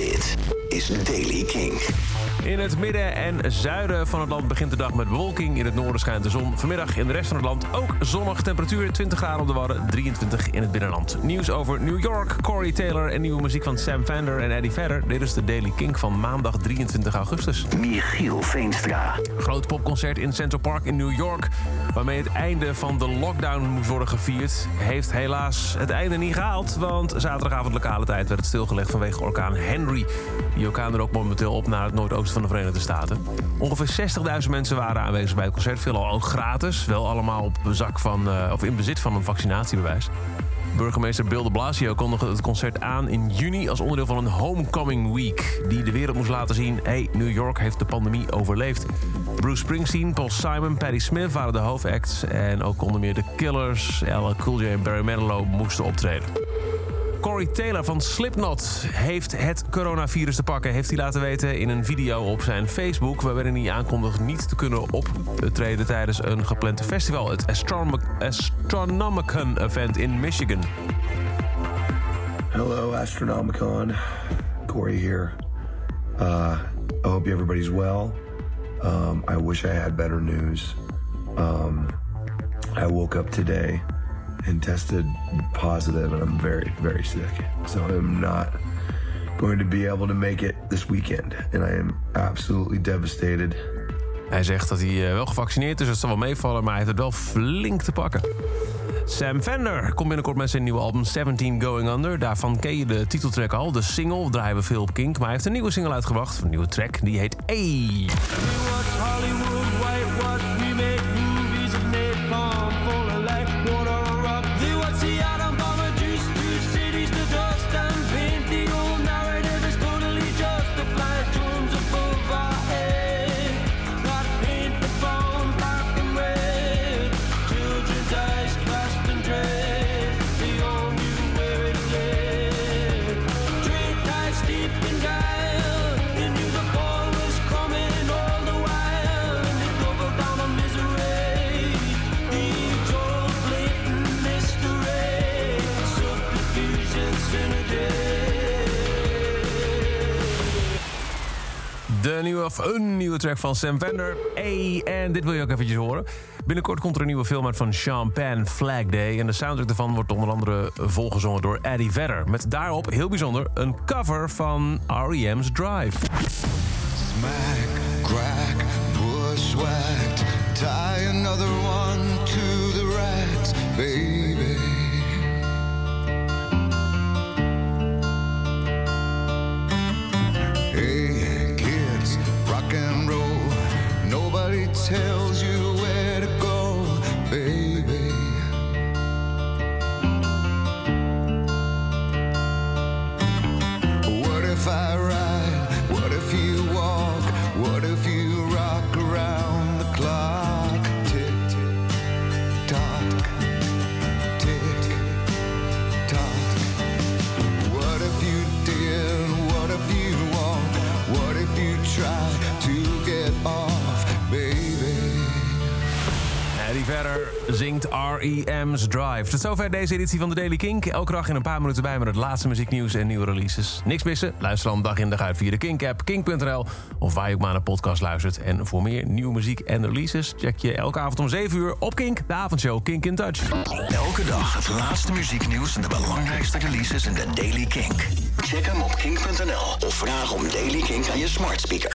Dit is Daily King. In het midden en zuiden van het land begint de dag met bewolking. In het noorden schijnt de zon. Vanmiddag in de rest van het land ook zonnig. Temperatuur 20 graden op de Wadden, 23 in het binnenland. Nieuws over New York, Corey Taylor en nieuwe muziek van Sam Fender en Eddie Vedder. Dit is de Daily King van maandag 23 augustus. Michiel Veenstra. Groot popconcert in Central Park in New York... waarmee het einde van de lockdown moest worden gevierd... heeft helaas het einde niet gehaald... want zaterdagavond lokale tijd werd het stilgelegd vanwege orkaan Henry. Die er ook momenteel op naar het noordoosten van de Verenigde Staten. Ongeveer 60.000 mensen waren aanwezig bij het concert. Veelal ook gratis. Wel allemaal op zak van, uh, of in bezit van een vaccinatiebewijs. Burgemeester Bill de Blasio kondigde het concert aan in juni... als onderdeel van een Homecoming Week... die de wereld moest laten zien... hey, New York heeft de pandemie overleefd. Bruce Springsteen, Paul Simon, Patti Smith waren de hoofdacts... en ook onder meer de Killers, LL Cool J en Barry Manilow moesten optreden. Corey Taylor van Slipknot heeft het coronavirus te pakken. Heeft hij laten weten in een video op zijn Facebook... waarin hij aankondigt niet te kunnen optreden tijdens een gepland festival. Het Astronom Astronomicon Event in Michigan. Hello, Astronomicon. Corey here. Uh, I hope everybody's well. Um, I wish I had better news. Um, I woke up today... and tested positive, and I'm very, very sick. So I'm not going to be able to make it this weekend. And I am absolutely devastated. Hij zegt dat hij eh, wel gevaccineerd is, dat zal wel meevallen, maar hij heeft het wel flink te pakken. Sam Fender komt binnenkort met zijn nieuwe album 17 Going Under. Daarvan ken je de titeltrack al. De single draaien we veel op Kink. Maar hij heeft een nieuwe single uitgebracht. Een nieuwe track. Die heet A. De nieuwe, of een nieuwe track van Sam Fender. Hey, en dit wil je ook eventjes horen. Binnenkort komt er een nieuwe film uit van Penn, Flag Day. En de soundtrack daarvan wordt onder andere volgezongen door Eddie Vedder. Met daarop, heel bijzonder, een cover van R.E.M's Drive. Smack, crack, bushwhacked. Tie another Vedder zingt R.E.M's Drive. Tot zover deze editie van de Daily Kink. Elke dag in een paar minuten bij met het laatste muzieknieuws en nieuwe releases. Niks missen? Luister dan dag in dag uit via de Kink-app, kink.nl... of waar je ook maar naar podcast luistert. En voor meer nieuwe muziek en releases... check je elke avond om 7 uur op Kink, de avondshow Kink in Touch. Elke dag het laatste muzieknieuws en de belangrijkste releases in de Daily Kink. Check hem op kink.nl of vraag om Daily Kink aan je smart speaker.